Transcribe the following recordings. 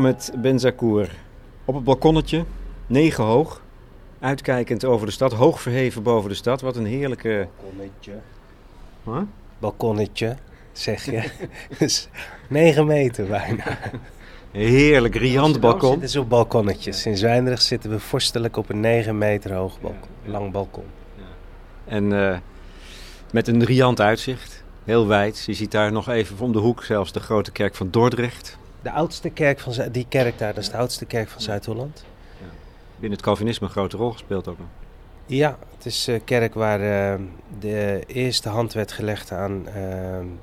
Mohammed Benzakour. Op het balkonnetje, negen hoog. Uitkijkend over de stad, hoog verheven boven de stad. Wat een heerlijke... Balkonnetje. Huh? Balkonnetje, zeg je. dus 9 meter bijna. Heerlijk, riant balkon. Dit is op balkonnetjes. In Zwijndrecht zitten we vorstelijk op een 9 meter hoog balkon, lang balkon. En uh, met een riant uitzicht, heel wijd. Je ziet daar nog even om de hoek zelfs de grote kerk van Dordrecht. De oudste kerk van die kerk daar, dat is de oudste kerk van Zuid-Holland. Ja. Binnen het Calvinisme een grote rol gespeeld ook nog. Ja, het is een kerk waar uh, de eerste hand werd gelegd aan uh,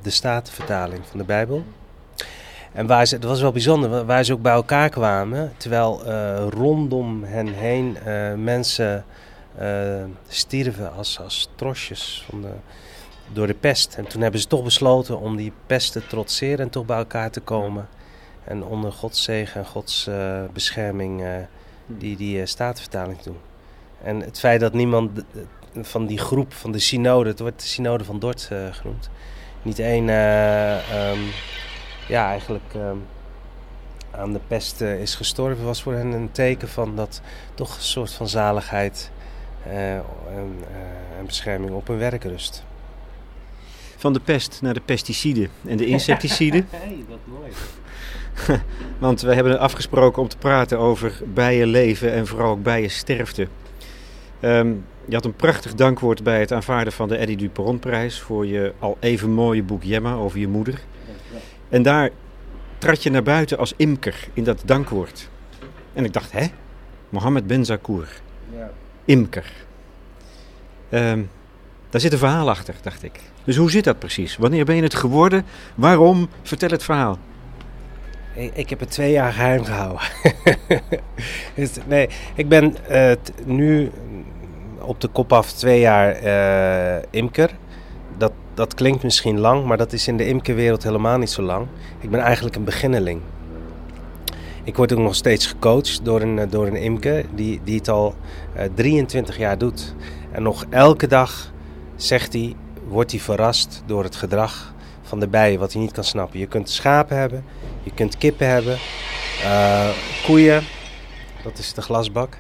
de statenvertaling van de Bijbel. En waar ze, dat was wel bijzonder, waar ze ook bij elkaar kwamen, terwijl uh, rondom hen heen mensen stierven als, als trosjes van de, door de pest. En toen hebben ze toch besloten om die pest te trotseren en toch bij elkaar te komen. En onder Gods zegen en Gods bescherming die die statenvertaling doen. En het feit dat niemand van die groep, van de synode, het wordt de synode van Dort uh, genoemd, niet één, uh, um, ja, eigenlijk um, aan de pest uh, is gestorven, was voor hen een teken van dat toch een soort van zaligheid en, en, bescherming op hun werk rust. Van de pest naar de pesticiden en de insecticiden. hey, wat mooi. Want we hebben afgesproken om te praten over bijenleven en vooral ook bijensterfte. Um, je had een prachtig dankwoord bij het aanvaarden van de Eddie Duperon-prijs voor je al even mooie boek Jemma over je moeder. En daar trad je naar buiten als imker in dat dankwoord. En ik dacht, hè? Mohammed Ben Zakour. Ja. Imker. Um, daar zit een verhaal achter, dacht ik. Dus hoe zit dat precies? Wanneer ben je het geworden? Waarom? Vertel het verhaal. Ik heb het twee jaar geheim gehouden. nee, ik ben uh, nu op de kop af twee jaar uh, imker. Dat, dat klinkt misschien lang, maar dat is in de imkerwereld helemaal niet zo lang. Ik ben eigenlijk een beginneling. Ik word ook nog steeds gecoacht door een, door een imker die, die het al uh, 23 jaar doet. En nog elke dag zegt hij, wordt hij verrast door het gedrag van de bijen, wat hij niet kan snappen. Je kunt schapen hebben, je kunt kippen hebben, uh, koeien, dat is de glasbak.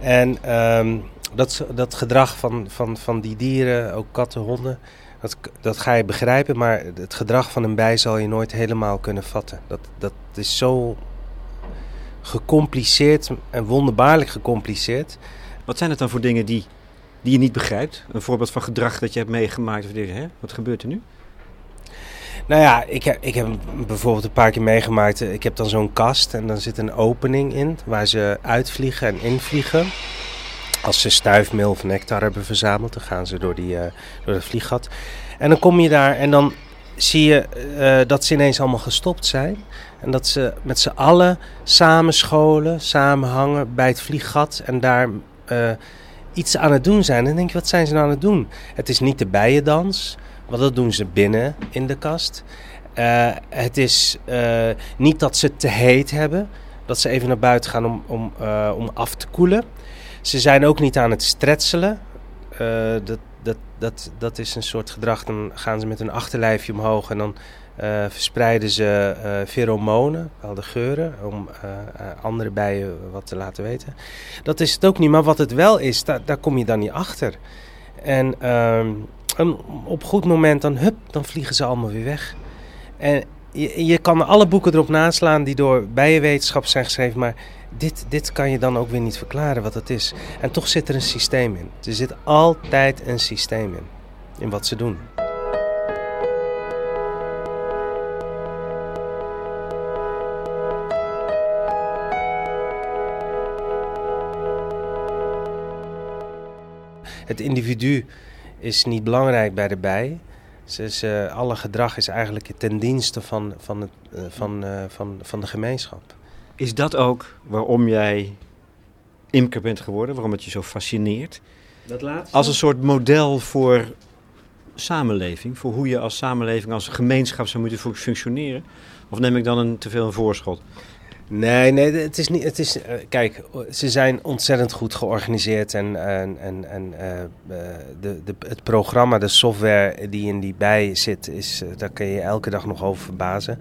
En um, dat, dat gedrag van, van, van die dieren, ook katten, honden, dat, dat ga je begrijpen. Maar het gedrag van een bij zal je nooit helemaal kunnen vatten. Dat, dat is zo gecompliceerd en wonderbaarlijk gecompliceerd. Wat zijn het dan voor dingen die, die je niet begrijpt? Een voorbeeld van gedrag dat je hebt meegemaakt. Of hè? Wat gebeurt er nu? Nou ja, ik heb, ik heb bijvoorbeeld een paar keer meegemaakt. Ik heb dan zo'n kast en dan zit een opening in waar ze uitvliegen en invliegen. Als ze stuifmeel of nectar hebben verzameld, dan gaan ze door, die, uh, door het vlieggat. En dan kom je daar en dan zie je uh, dat ze ineens allemaal gestopt zijn. En dat ze met z'n allen samen scholen, samen hangen bij het vlieggat en daar iets aan het doen zijn. Dan denk je, wat zijn ze nou aan het doen? Het is niet de bijendans, want dat doen ze binnen in de kast. Uh, het is uh, niet dat ze te heet hebben, dat ze even naar buiten gaan om, om, uh, om af te koelen. Ze zijn ook niet aan het stretselen. dat, dat, dat, dat is een soort gedrag. Dan gaan ze met hun achterlijfje omhoog en dan verspreiden ze pheromonen, bepaalde geuren, om andere bijen wat te laten weten. Dat is het ook niet, maar wat het wel is, daar, kom je dan niet achter. En ehm, op goed moment dan, hup, dan vliegen ze allemaal weer weg. En je, je kan alle boeken erop naslaan die door bijenwetenschap zijn geschreven, maar dit, dit kan je dan ook weer niet verklaren wat het is. En toch zit er een systeem in. Er zit altijd een systeem in, in wat ze doen. Het individu is niet belangrijk bij de bij. Dus, uh, alle gedrag is eigenlijk ten dienste van, van, het, uh, van, uh, van, van de gemeenschap. Is dat ook waarom jij imker bent geworden? Waarom het je zo fascineert? Dat laatste? Als een soort model voor samenleving, voor hoe je als samenleving, als gemeenschap zou moeten functioneren? Of neem ik dan een, te veel een voorschot? Nee, nee, het is niet. Het is, uh, kijk, ze zijn ontzettend goed georganiseerd en, en, en, en uh, de, de, het programma, de software die in die bij zit, is, daar kun je elke dag nog over verbazen.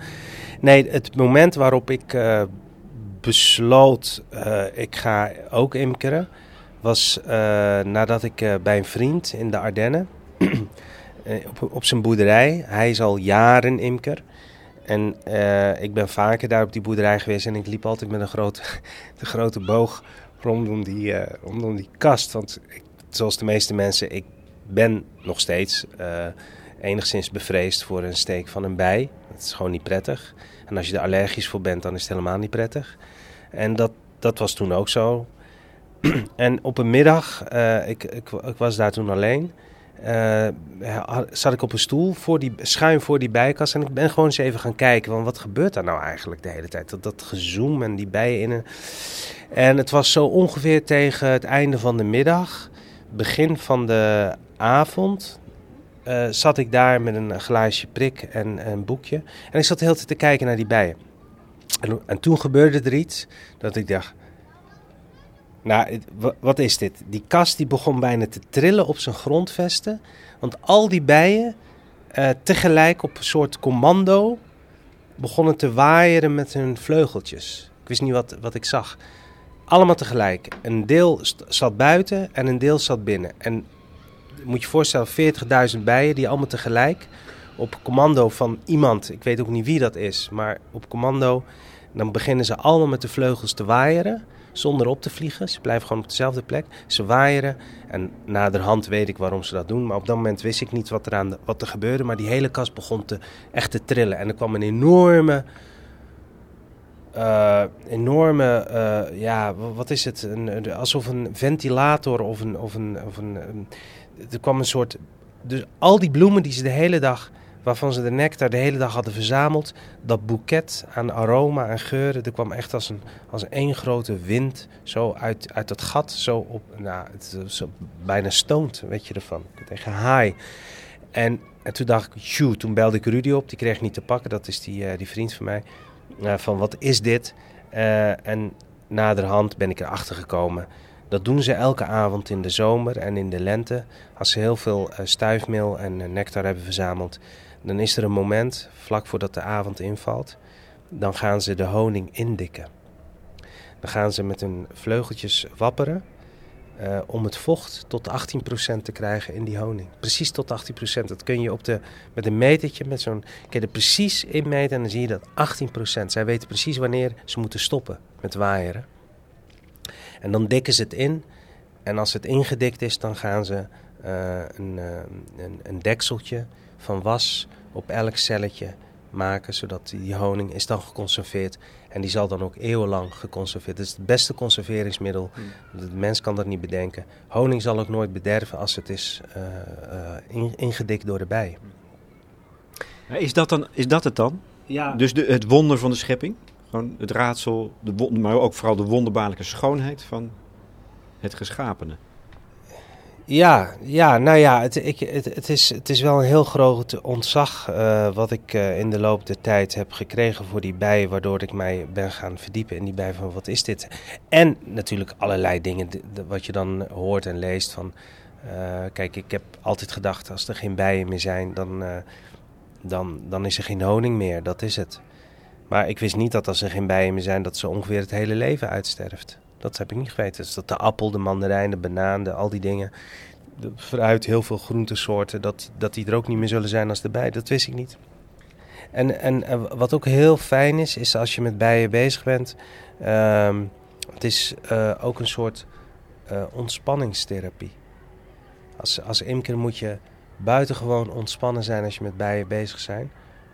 Nee, het moment waarop ik besloot, ik ga ook imkeren, was nadat ik bij een vriend in de Ardennen, op, op zijn boerderij, hij is al jaren imker. En ik ben vaker daar op die boerderij geweest en ik liep altijd met een grote, de grote boog rondom die, rondom die kast. Want zoals de meeste mensen, ik ben nog steeds enigszins bevreesd voor een steek van een bij. Dat is gewoon niet prettig. En als je er allergisch voor bent, dan is het helemaal niet prettig. En dat, dat was toen ook zo. en op een middag, ik, ik, ik, was daar toen alleen, uh, zat ik op een stoel voor die, schuin voor die bijkast. En ik ben gewoon eens even gaan kijken, van wat gebeurt daar nou eigenlijk de hele tijd? Dat, dat gezoom en die bijen in. En het was zo ongeveer tegen het einde van de middag, begin van de avond, uh, zat ik daar met een glaasje prik en, een boekje. En ik zat de hele tijd te kijken naar die bijen. En, en toen gebeurde er iets dat ik dacht... Nou, wat is dit? Die kast die begon bijna te trillen op zijn grondvesten. Want al die bijen uh, tegelijk op een soort commando begonnen te waaieren met hun vleugeltjes. Ik wist niet wat, wat ik zag. Allemaal tegelijk. Een deel zat buiten en een deel zat binnen. En moet je voorstellen, 40.000 bijen die allemaal tegelijk op commando van iemand, ik weet ook niet wie dat is, maar op commando, dan beginnen ze allemaal met de vleugels te waaieren, zonder op te vliegen. Ze blijven gewoon op dezelfde plek. Ze waaieren en naderhand weet ik waarom ze dat doen, maar op dat moment wist ik niet wat er, aan de, wat er gebeurde, maar die hele kast begon te, echt te trillen en er kwam een enorme... Uh, enorme, uh, ja, wat is het? Een, alsof een ventilator of een, of een, of een er kwam een soort. Dus al die bloemen die ze de hele dag, waarvan ze de nectar de hele dag hadden verzameld, dat boeket aan aroma en geuren, er kwam echt als een, als één grote wind zo uit, uit dat gat, zo op, nou, het zo bijna stoned, weet je ervan, tegen high. En, en toen dacht ik, shoe, toen belde ik Rudy op, die kreeg niet te pakken, dat is die, uh, die vriend van mij, uh, van wat is dit? En naderhand ben ik erachter gekomen dat doen ze elke avond in de zomer en in de lente. Als ze heel veel stuifmeel en nectar hebben verzameld, dan is er een moment, vlak voordat de avond invalt, dan gaan ze de honing indikken. Dan gaan ze met hun vleugeltjes wapperen uh, om het vocht tot 18% te krijgen in die honing. Precies tot 18%. Dat kun je op de, met een metertje, met zo'n, kun je er precies in meten en dan zie je dat 18%. Zij weten precies wanneer ze moeten stoppen met waaieren. En dan dikken ze het in. En als het ingedikt is, dan gaan ze uh, een, uh, een, een, dekseltje van was op elk celletje maken, zodat die honing is dan geconserveerd. En die zal dan ook eeuwenlang geconserveerd. Het is het beste conserveringsmiddel. Mm. De mens kan dat niet bedenken. Honing zal ook nooit bederven als het is uh, in, ingedikt door de bij. Is dat, dan, is dat het dan? Ja. Dus de, het wonder van de schepping? Gewoon het raadsel, de, maar ook vooral de wonderbaarlijke schoonheid van het geschapene. Ja, ja, nou ja, het, ik, het, is, het is wel een heel groot ontzag uh, wat ik uh, in de loop der tijd heb gekregen voor die bij, waardoor ik mij ben gaan verdiepen in die bij van wat is dit? En natuurlijk allerlei dingen wat je dan hoort en leest van, uh, kijk, ik heb altijd gedacht als er geen bijen meer zijn, dan, dan, dan is er geen honing meer, dat is het. Maar ik wist niet dat als er geen bijen meer zijn, dat ze ongeveer het hele leven uitsterft. Dat heb ik niet geweten. Dus dat de appel, de mandarijn, de banaan, de, al die dingen, de fruit, heel veel groentesoorten, dat, dat die er ook niet meer zullen zijn als de bij. Dat wist ik niet. En, en, wat ook heel fijn is, is als je met bijen bezig bent, uh, het is uh, ook een soort uh, ontspanningstherapie. Als, als imker moet je buitengewoon ontspannen zijn als je met bijen bezig bent.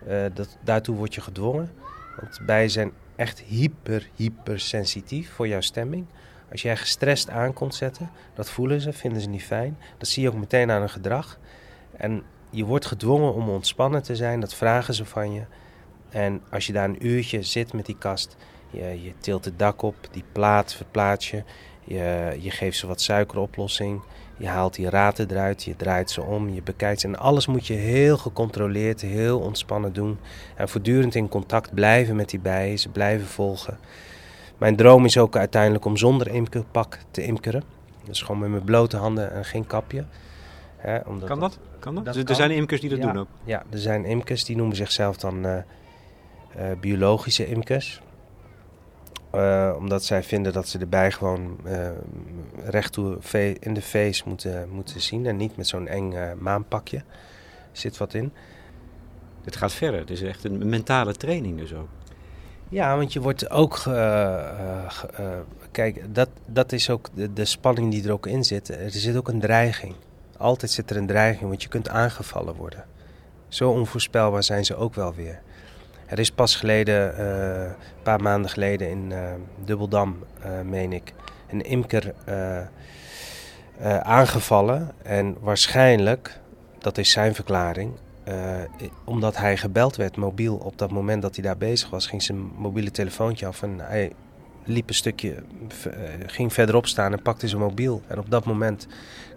Uh, dat, daartoe word je gedwongen. Want bijen zijn echt hyper, hyper sensitief voor jouw stemming. Als jij gestrest aan komt zetten, dat voelen ze, vinden ze niet fijn. Dat zie je ook meteen aan hun gedrag. En je wordt gedwongen om ontspannen te zijn, dat vragen ze van je. En als je daar een uurtje zit met die kast, je, je tilt het dak op, die plaat verplaats je, je, je geeft ze wat suikeroplossing. Je haalt die raten eruit, je draait ze om, je bekijkt ze. En alles moet je heel gecontroleerd, heel ontspannen doen. En voortdurend in contact blijven met die bijen, ze blijven volgen. Mijn droom is ook uiteindelijk om zonder imkerpak te imkeren. Dus gewoon met mijn blote handen en geen kapje. omdat kan dat? Kan dat? dus er zijn imkers die dat doen ook? Ja, er zijn imkers die noemen zichzelf dan uh, uh, biologische imkers. Uh, omdat zij vinden dat ze erbij gewoon uh, recht toe in de face moeten, moeten zien. En niet met zo'n eng uh, maanpakje. Zit wat in. Het gaat verder. Het is echt een mentale training dus ook. Ja, want je wordt ook. kijk, dat, dat is ook de, de spanning die er ook in zit. Er zit ook een dreiging. Altijd zit er een dreiging, want je kunt aangevallen worden. Zo onvoorspelbaar zijn ze ook wel weer. Er is pas geleden, uh, een paar maanden geleden in uh, Dubbeldam, uh, meen ik, een imker aangevallen. En waarschijnlijk, dat is zijn verklaring, omdat hij gebeld werd mobiel op dat moment dat hij daar bezig was, ging zijn mobiele telefoontje af en hij liep een stukje, ging verderop staan en pakte zijn mobiel. En op dat moment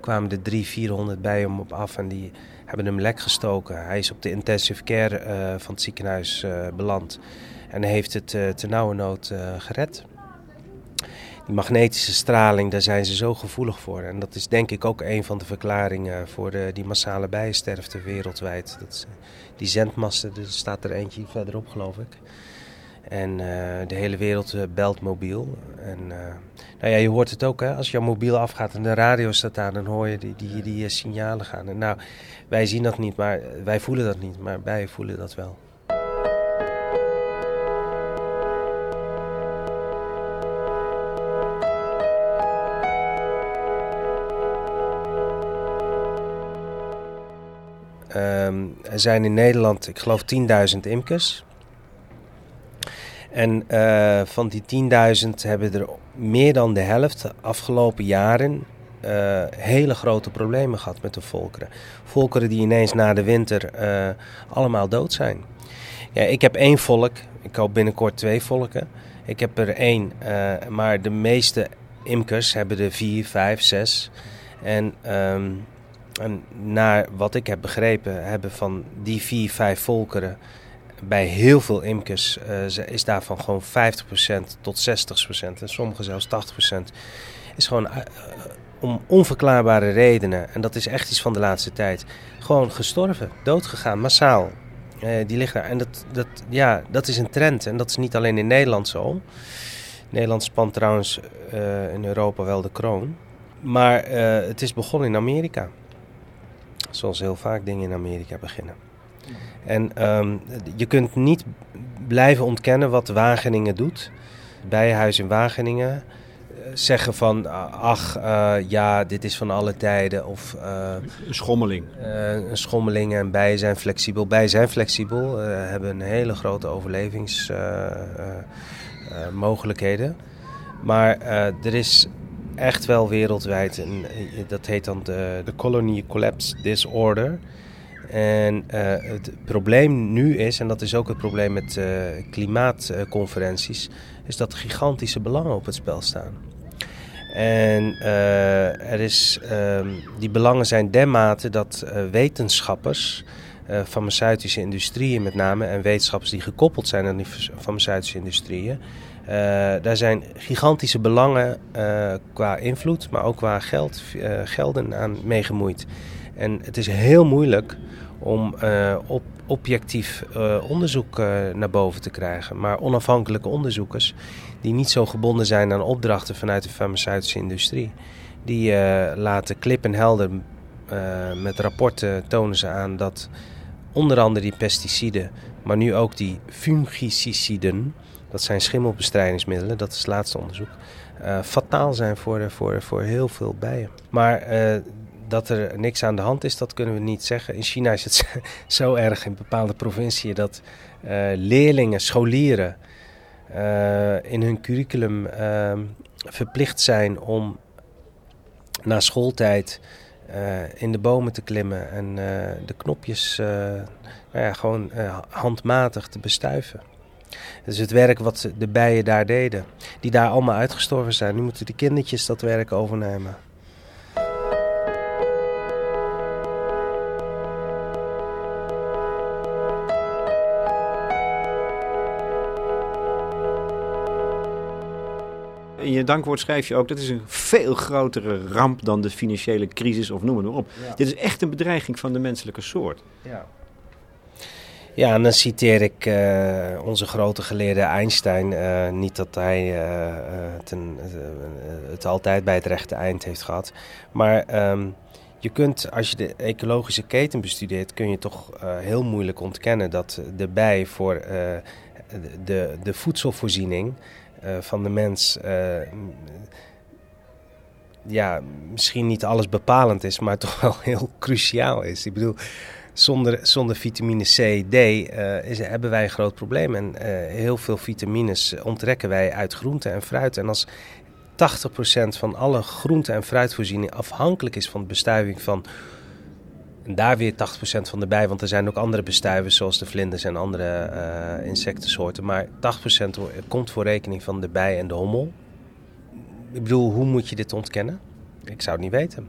kwamen er drie, vierhonderd bij hem op af en die hebben hem lek gestoken. Hij is op de intensive care uh, van het ziekenhuis uh, beland en heeft het uh, nood gered. Die magnetische straling, daar zijn ze zo gevoelig voor. En dat is denk ik ook een van de verklaringen voor de, die massale bijensterfte wereldwijd. Dat die zendmasten, er staat er eentje verderop geloof ik. En de hele wereld belt mobiel. En nou ja, je hoort het ook, hè? als jouw mobiel afgaat en de radio staat aan, dan hoor je die, die, die signalen gaan. En nou, wij zien dat niet, maar wij voelen dat niet, maar wij voelen dat wel. Um, er zijn in Nederland, ik geloof, 10.000 imkers. En uh, van die 10.000 hebben er meer dan de helft de afgelopen jaren uh, hele grote problemen gehad met de volkeren. Volkeren die ineens na de winter uh, allemaal dood zijn. Ja, ik heb één volk, ik hoop binnenkort twee volken. Ik heb er één, maar de meeste imkers hebben er vier, vijf, zes. En, um, en naar wat ik heb begrepen, hebben van die vier, vijf volkeren bij heel veel imkers uh, is daarvan gewoon 50% tot 60% en sommige zelfs 80% is gewoon uh, om onverklaarbare redenen, en dat is echt iets van de laatste tijd, gewoon gestorven, doodgegaan, massaal. Die liggen daar. En dat, dat, ja, dat is een trend en dat is niet alleen in Nederland zo. Nederland spant trouwens in Europa wel de kroon. Maar het is begonnen in Amerika. Zoals heel vaak dingen in Amerika beginnen. En um, je kunt niet blijven ontkennen wat Wageningen doet. Bijenhuis in Wageningen eh, zeggen van ach uh, ja, dit is van alle tijden. Of, uh, een schommeling. een schommeling en bijen zijn flexibel. Bijen zijn flexibel, hebben een hele grote overlevingsmogelijkheden. maar er is echt wel wereldwijd, een, dat heet dan de, de Colony Collapse Disorder. En uh, het probleem nu is, en dat is ook het probleem met uh, klimaatconferenties, is dat gigantische belangen op het spel staan. En uh, er is, ehm, die belangen zijn dermate dat wetenschappers, farmaceutische industrieën met name, en wetenschappers die gekoppeld zijn aan die farmaceutische industrieën, daar zijn gigantische belangen qua invloed, maar ook qua geld, gelden aan meegemoeid. En het is heel moeilijk om uh, op, objectief uh, onderzoek uh, naar boven te krijgen. Maar onafhankelijke onderzoekers, die niet zo gebonden zijn aan opdrachten vanuit de farmaceutische industrie, die laten klip en helder met rapporten tonen ze aan dat onder andere die pesticiden, maar nu ook die fungiciden, dat zijn schimmelbestrijdingsmiddelen, dat is het laatste onderzoek, fataal zijn voor, voor, voor heel veel bijen. Maar dat er niks aan de hand is, dat kunnen we niet zeggen. In China is het zo erg in bepaalde provinciën dat uh, leerlingen, scholieren uh, in hun curriculum uh, verplicht zijn om na schooltijd uh, in de bomen te klimmen en de knopjes nou ja, gewoon handmatig te bestuiven. Is het werk wat de bijen daar deden, die daar allemaal uitgestorven zijn. Nu moeten de kindertjes dat werk overnemen. In je dankwoord schrijf je ook, dat is een veel grotere ramp dan de financiële crisis of noem het maar op. Dit is echt een bedreiging van de menselijke soort. Ja. Ja, en dan citeer ik uh, onze grote geleerde Einstein. Uh, niet dat hij uh, ten, het altijd bij het rechte eind heeft gehad. Maar um, je kunt, als je de ecologische keten bestudeert, kun je toch heel moeilijk ontkennen dat de bij voor de, de voedselvoorziening van de mens ja, misschien niet alles bepalend is, maar toch wel heel cruciaal is. Ik bedoel, zonder, zonder vitamine C, D uh, is, hebben wij een groot probleem. En heel veel vitamines onttrekken wij uit groente en fruit. En als 80% van alle groente- en fruitvoorziening afhankelijk is van de bestuiving van. En daar weer 80% van de bij, want er zijn ook andere bestuivers zoals de vlinders en andere uh, insectensoorten. Maar 80% komt voor rekening van de bij en de hommel. Ik bedoel, hoe moet je dit ontkennen? Ik zou het niet weten.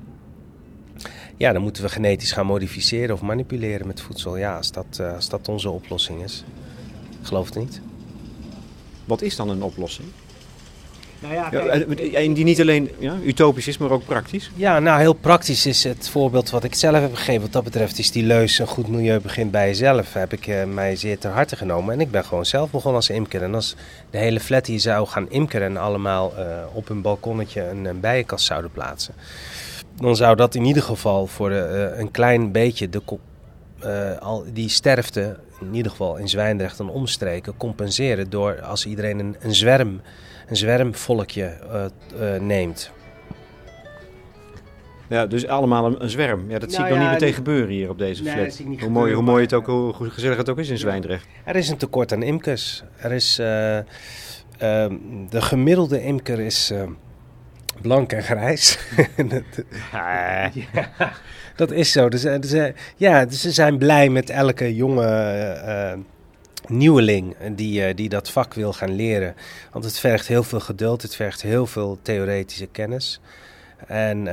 Ja, dan moeten we genetisch gaan modificeren of manipuleren met voedsel. Ja, als dat, uh, als dat onze oplossing is. Geloof het niet. Wat is dan een oplossing? Nou ja, en die niet alleen ja, utopisch is, maar ook praktisch? Ja, nou heel praktisch is het voorbeeld wat ik zelf heb gegeven. Wat dat betreft is die leus een goed milieu begint bij jezelf. Heb ik uh, mij zeer ter harte genomen. En ik ben gewoon zelf begonnen als imker. En als de hele flat hier zou gaan imkeren en allemaal uh, op hun balkonnetje een, een bijenkast zouden plaatsen dan zou dat in ieder geval voor uh, een klein beetje de, uh, al die sterfte, in ieder geval in Zwijndrecht en omstreken, compenseren door als iedereen een, een zwerm, een zwermvolkje uh, neemt. Ja, dus allemaal een, een zwerm. Ja, dat nou zie ik ja, nog niet meteen gebeuren hier op deze nee, flat. Hoe mooi, hoe mooi het ook, hoe gezellig het ook is in Zwijndrecht. Er is een tekort aan imkers. Er is, ehm, de gemiddelde imker is blank en grijs. ja, dat is zo. Dus, dus, ja, dus ze zijn blij met elke jonge uh, nieuweling die, die dat vak wil gaan leren. Want het vergt heel veel geduld, het vergt heel veel theoretische kennis. En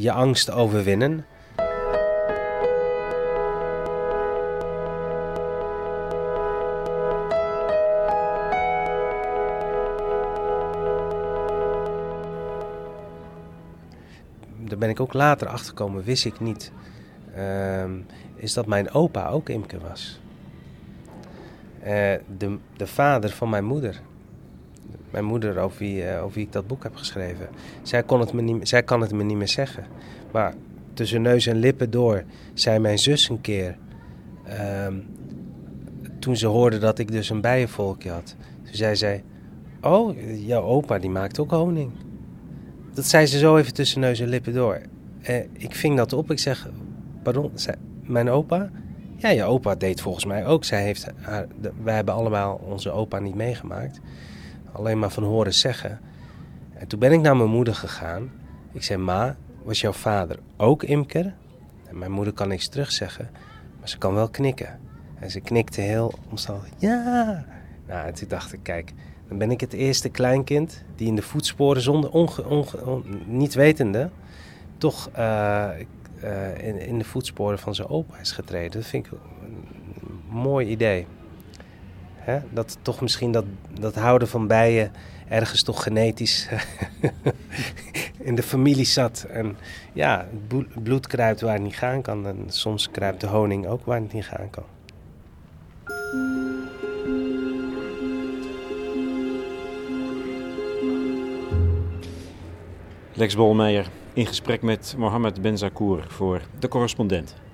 je angst overwinnen. Ben ik ook later achter gekomen, wist ik niet. Uh, is dat mijn opa ook imker was. Uh, de, de vader van mijn moeder. Mijn moeder, over wie, uh, over wie ik dat boek heb geschreven. Zij, kon het me niet, zij kan het me niet meer zeggen. Maar tussen neus en lippen door zei mijn zus een keer. Uh, toen ze hoorde dat ik dus een bijenvolkje had. Toen zei zij: Oh, jouw opa die maakt ook honing. Dat zei ze zo even tussen neus en lippen door. Eh, ik ving dat op. Ik zeg, pardon, mijn opa? Ja, je opa deed volgens mij ook. Zij heeft wij hebben allemaal onze opa niet meegemaakt. Alleen maar van horen zeggen. En toen ben ik naar mijn moeder gegaan. Ik zei, ma, was jouw vader ook imker? En mijn moeder kan niks terugzeggen, maar ze kan wel knikken. En ze knikte heel omstandig. Ja! Nou, en toen dacht ik, kijk, dan ben ik het eerste kleinkind die in de voetsporen zonder onge, niet wetende toch uh, uh, in, in, de voetsporen van zijn opa is getreden. Dat vind ik een mooi idee. Hè? Dat toch misschien dat, dat houden van bijen ergens toch genetisch in de familie zat. En ja, het bloed kruipt waar het niet gaan kan. En soms kruipt de honing ook waar het niet gaan kan. Lex Bolmeijer in gesprek met Mohammed Ben Zakour voor De Correspondent.